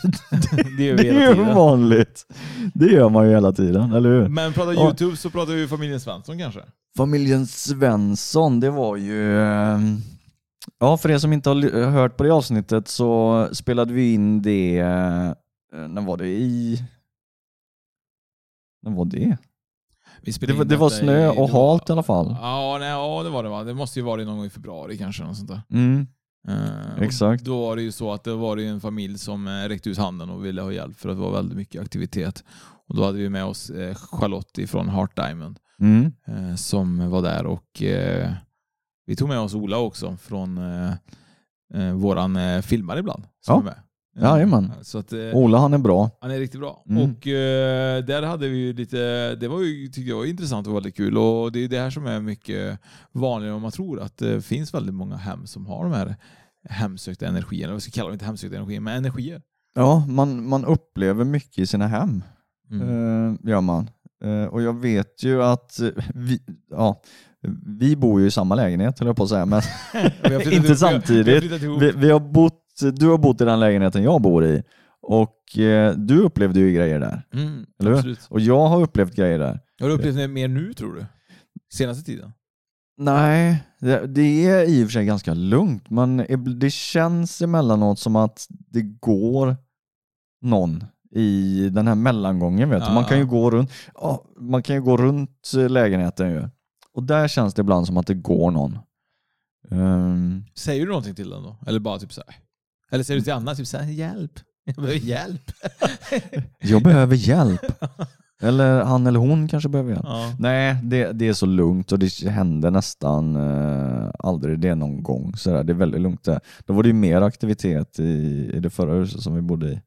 Det <laughs> gör det vi är hela tiden. vanligt. Det gör man ju hela tiden, eller hur? Men prata Ja. Youtube så pratar vi familjen Svensson kanske. Familjen Svensson, det var ju... eh, Ja, för er som inte har hört på det avsnittet så spelade vi in det... eh, När var det? I... När var det? Det var- det var snö och halt i alla fall. Ja, nej, ja, det var det va. Det måste ju vara någon gång i februari kanske. Något sånt. Mm. Och Exakt. Då var det ju så att det var en familj som eh, räckte ut handen och ville ha hjälp för att det var väldigt mycket aktivitet. Och då hade vi med oss eh, Charlotte från Heart Diamond Mm. eh, som var där och eh, vi tog med oss Ola också från våran filmare ibland. Som Ja. är med. Jajamän. Så att, eh, Ola han är bra. han är riktigt bra. Mm. Och eh, där hade vi ju lite, det var ju, tyckte jag var intressant och väldigt kul. Och det är det här som är mycket vanligare än man tror. Att det finns väldigt många hem som har de här hemsökta energierna. Vad ska kalla dem? Inte hemsökta energier, men energier. Ja, man, man upplever mycket i sina hem. Mm. Eh, gör man. Eh, och jag vet ju att eh, vi, ja, vi bor ju i samma lägenhet, höll jag på att säga. Men <laughs> Vi <laughs> inte vi samtidigt. Vi vi, vi har bott, du har bott i den lägenheten jag bor i. Och eh, du upplevde ju grejer där. Mm, Eller hur? absolut. Och jag har upplevt grejer där. Har du upplevt det mer nu tror du? Senaste tiden? Nej, det, det är i och för sig ganska lugnt, men det känns emellanåt som att det går någon i den här mellangången. Vet. Ja. Man kan ju gå runt ja, man kan ju gå runt lägenheten ju. Och där känns det ibland som att det går någon. Ehm, Säger du någonting till den då? Eller bara typ så här? Eller säger du till Anna typ så här, hjälp? Jag behöver hjälp. <laughs> jag behöver hjälp. Eller han eller hon kanske behöver hjälp. ja. Nej, det, det är så lugnt och det händer nästan eh, aldrig det någon gång. Så där. Det är väldigt lugnt där. Då var det ju mer aktivitet i, i det förra huset som vi bodde i.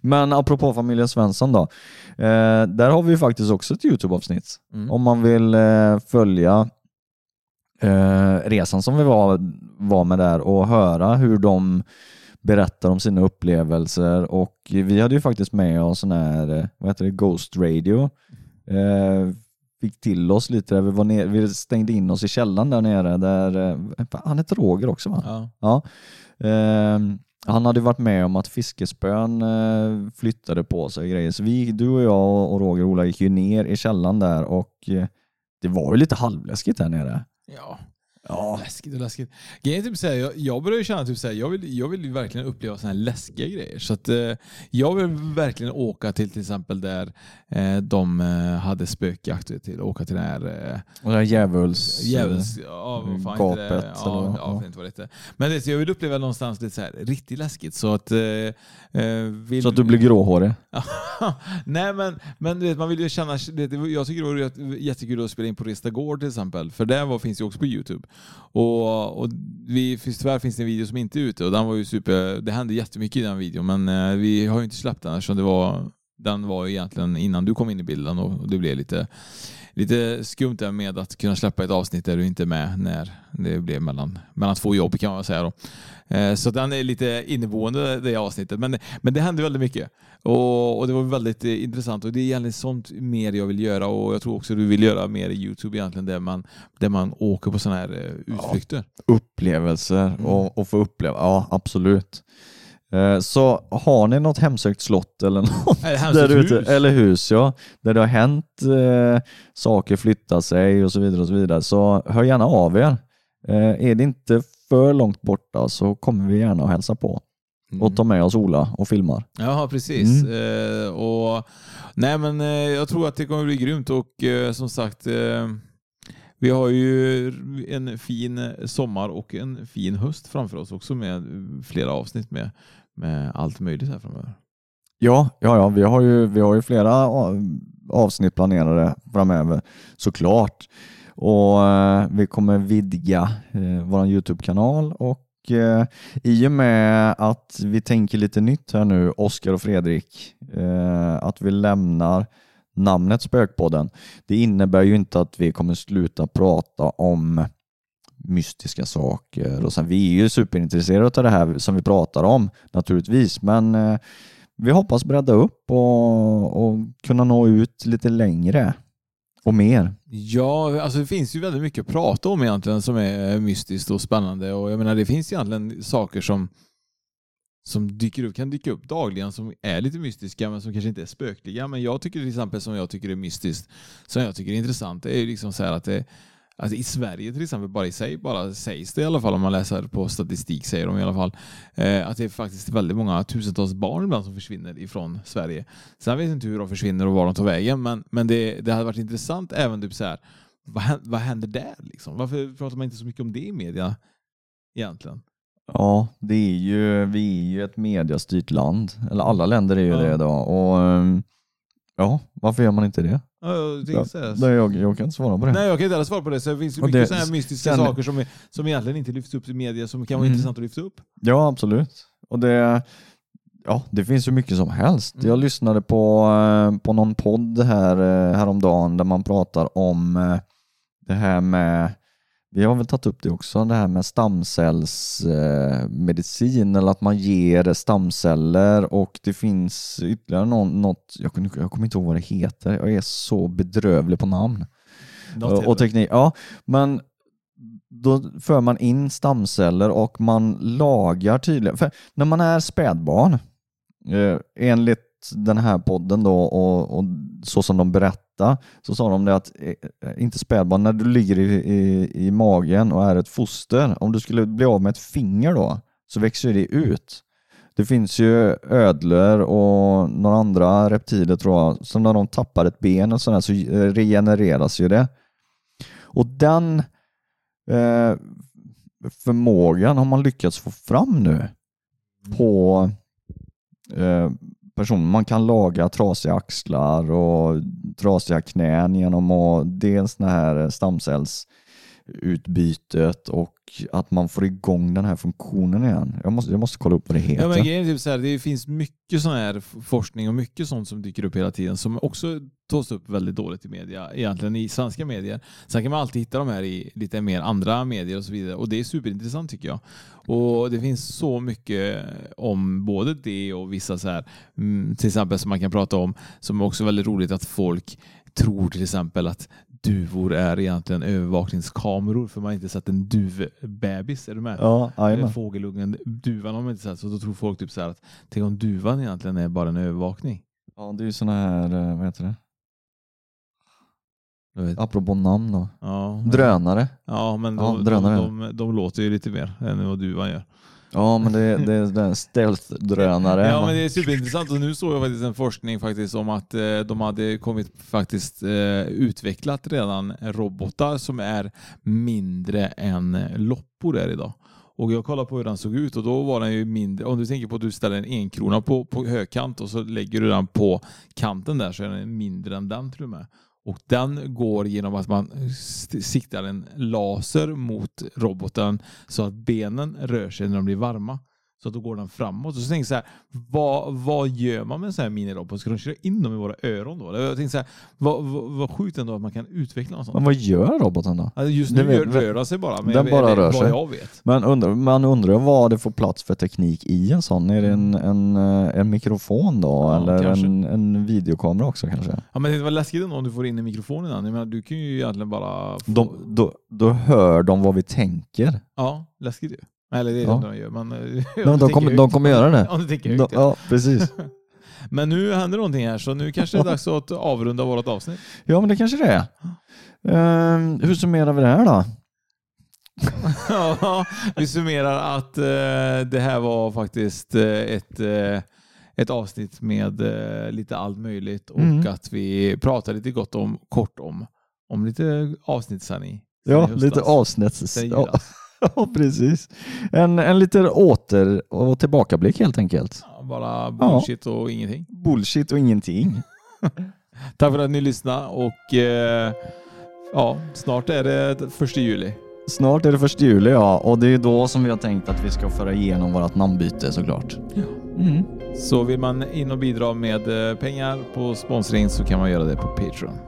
Men apropå familjen Svensson då. Eh, där har vi ju faktiskt också ett Youtube-avsnitt. Mm. Om man vill eh, följa eh, resan som vi var, var med där och höra hur de berättar om sina upplevelser och vi hade ju faktiskt med oss sån här, eh, vad heter det, Ghost Radio. Eh, fick till oss lite, där vi, var ner, vi stängde in oss i källaren där nere där, eh, han heter Roger också va? Ja. Ja. Eh, han hade varit med om att fiskespön eh, flyttade på sig och grejer. Så vi, du och jag och Roger och Ola gick ju ner i källaren där och det var ju lite halvläskigt där nere. ja. Ja. Läskigt och läskigt. Grejen är typ såhär, jag, jag börjar känna typ såhär, jag vill, jag vill verkligen uppleva sådana här läskiga grejer. Så att, eh, jag vill verkligen åka till till exempel där eh, de eh, hade spökjakt, till, åka till den här eh, Och det här djävuls... Djävuls... Ja, vad fan heter det? Gapet, Ja, eller- ja, ja. inte vad det heter. Men det, jag vill uppleva någonstans lite så här, riktigt läskigt. Så att... Eh, eh, vill, Så att du blir gråhårig. <laughs> Nej men, men vet, man vill ju känna, det, det, jag tycker det vore jätte- jättekul att spela in på Resta Gård till exempel. För det var, finns ju också på Youtube. Och, och vi, tyvärr finns det en video som inte är ute och den var ju super, det hände jättemycket i den videon men eh, vi har ju inte släppt den eftersom det var, den var ju egentligen innan du kom in i bilden och det blev lite Lite skumt där med att kunna släppa ett avsnitt där du inte är med när det blev mellan, mellan två jobb kan man säga då. Eh, Så den är lite inneboende det avsnittet. Men, men det hände väldigt mycket. Och, och det var väldigt eh, intressant och det är egentligen sånt mer jag vill göra och jag tror också du vill göra mer i Youtube egentligen där man, där man åker på sådana här eh, utflykter. Upplevelser Mm. och, och få uppleva. Ja, absolut. Eh, Så har ni något hemsökt slott eller <laughs> något Eller där ute, hus. eller hus ja, där det har hänt eh, saker, flyttar sig och så vidare och så vidare, så hör gärna av er. Eh, är det inte för långt borta så kommer vi gärna och hälsa på Mm. och ta med oss Ola och filmar. Ja, precis. Mm. Eh, och, nej, men eh, jag tror att det kommer bli grymt och eh, som sagt, vi har ju en fin sommar och en fin höst framför oss också med flera avsnitt med, med allt möjligt här framöver. Ja, ja, ja vi, har ju, vi har ju flera eh, avsnitt planerade framöver såklart. Och eh, vi kommer vidga eh, vår Youtube-kanal och eh, i och med att vi tänker lite nytt här nu, Oskar och Fredrik, eh, att vi lämnar namnet Spökpodden. Det innebär ju inte att vi kommer sluta prata om mystiska saker och sen, vi är ju superintresserade av det här som vi pratar om naturligtvis, men eh, vi hoppas bredda upp och, och kunna nå ut lite längre och mer. Ja, alltså det finns ju väldigt mycket att prata om egentligen som är eh, mystiskt och spännande och jag menar det finns egentligen saker som som dyker upp, kan dyka upp dagligen som är lite mystiska men som kanske inte är spökliga. Men jag tycker till exempel som jag tycker är mystiskt, som jag tycker är intressant, det är ju liksom så här att det Alltså I Sverige till exempel, bara i sig, bara sägs det i alla fall om man läser på statistik säger de i alla fall, eh, att det är faktiskt väldigt många tusentals barn ibland som försvinner ifrån Sverige. Sen vet jag inte hur de försvinner och var de tar vägen, men, men det, det hade varit intressant även typ så här, vad, vad händer där liksom? Varför pratar man inte så mycket om det i media egentligen? Ja, det är ju, vi är ju ett mediastyrt land, eller alla länder är ju Ja. det idag. Och, ehm, ja, varför gör man inte det? Ja, jag Ja. Nej, jag, jag kan inte svara på det. Nej, jag kan inte heller svara på det. Så det finns ju mycket det- sådana här mystiska sen- saker som, är, som egentligen inte lyfts upp i media som kan vara Mm. intressant att lyfta upp. Ja, absolut. Och det, ja, det finns ju mycket som helst. Mm. Jag lyssnade på, eh, på någon podd här eh, häromdagen där man pratar om eh, det här med, vi har väl tagit upp det också, det här med stamcellsmedicin eller att man ger stamceller och det finns ytterligare någon, något, jag, kunde- jag kommer inte ihåg vad det heter, jag är så bedrövlig på namn. Något Och, teknik, ja. Men då för man in stamceller och man lagar tydligen. För när man är spädbarn, eh, enligt den här podden då och, och så som de berättar, så sa de det att, eh, eh, inte spädbarn, när du ligger i, i, i magen och är ett foster, om du skulle bli av med ett finger då, så växer det ut. Det finns ju ödlor och några andra reptiler tror jag, som när de tappar ett ben och sådär så eh, regenereras ju det. Och den eh, förmågan har man lyckats få fram nu på eh, person. Man kan laga trasiga axlar och trasiga knän genom att dels den här stamcells stamcellsutbytet och att man får igång den här funktionen igen. Jag måste, jag måste kolla upp vad det heter. Ja, men grejen är typ så här, det finns mycket sån här forskning och mycket sånt som dyker upp hela tiden som också tas upp väldigt dåligt i media, egentligen i svenska medier. Sen kan man alltid hitta de här i lite mer andra medier och så vidare och det är superintressant tycker jag. Och det finns så mycket om både det och vissa så här, mm, till exempel som man kan prata om, som är också väldigt roligt att folk tror till exempel att duvor är egentligen övervakningskameror för man har inte sett en duvbebis. Är du med? Ja, Eller fågelungen, duvan har man inte sett, så då tror folk typ så här att tänk om duvan egentligen är bara en övervakning. ja, det är ju såna här, eh, vad heter det? Jag vet. Apropå namn då. Ja, Drönare. Ja, men Ja, de, drönare. de, de, de låter ju lite mer än vad duvan gör. Ja men det, det är en stealth-drönare. Ja, men det är superintressant och nu såg jag faktiskt en forskning faktiskt om att eh, de hade kommit faktiskt eh, utvecklat redan robotar som är mindre än loppor är idag. Och jag kollade på hur den såg ut och då var den ju mindre. Om du tänker på att du ställer en enkrona på, på högkant och så lägger du den på kanten där så är den mindre än den till och med. Och den går genom att man siktar en laser mot roboten så att benen rör sig när de blir varma. Så då går den framåt. Och så tänkte jag så här, vad, vad gör man med en sån här minirobot? Ska de köra in dem i våra öron då? Jag tänkte så här, vad, vad, vad sjukt ändå att man kan utveckla något sånt. Men vad gör roboten då? Alltså just nu vet- rör den sig bara. Men Den jag, bara rör vad sig. jag vet. Men undrar, man undrar vad det får plats för teknik i en sån. Är det en, en, eh, en mikrofon då? Ja, eller kanske. en, en videokamera också kanske? Ja, men det var läskigt ändå om du får in en mikrofon i den. Jag menar, du kan ju egentligen bara... Få... De, då, då hör de vad vi tänker. Ja, läskigt ju. Eller det är Ja. de gör. Men, eh, <laughs> om De, de, kommer, de kommer göra det. <laughs> Om du tänker De, högt, ja. ja, precis. <laughs> Men nu händer någonting här så nu kanske det är dags att avrunda vårt avsnitt. Ja, men det kanske det är. Ehm, hur summerar vi det här då? Ja, vi summerar att eh, det här var faktiskt eh, ett, eh, ett avsnitt med eh, lite allt möjligt och Mm. att vi pratade lite gott om, kort om, om lite avsnitt sen i, Ja, lite avsnitts... Ja. <laughs> ja, precis. En, en liten åter och tillbakablick helt enkelt. Ja, Bara bullshit och ingenting. Bullshit och ingenting. <laughs> Tack för att ni lyssnade och eh, ja, snart är det första juli. Snart är det första juli ja, och det är då som vi har tänkt att vi ska föra igenom vårt namnbyte såklart. Mm. Så vill man in och bidra med eh, pengar på sponsring så kan man göra det på Patreon.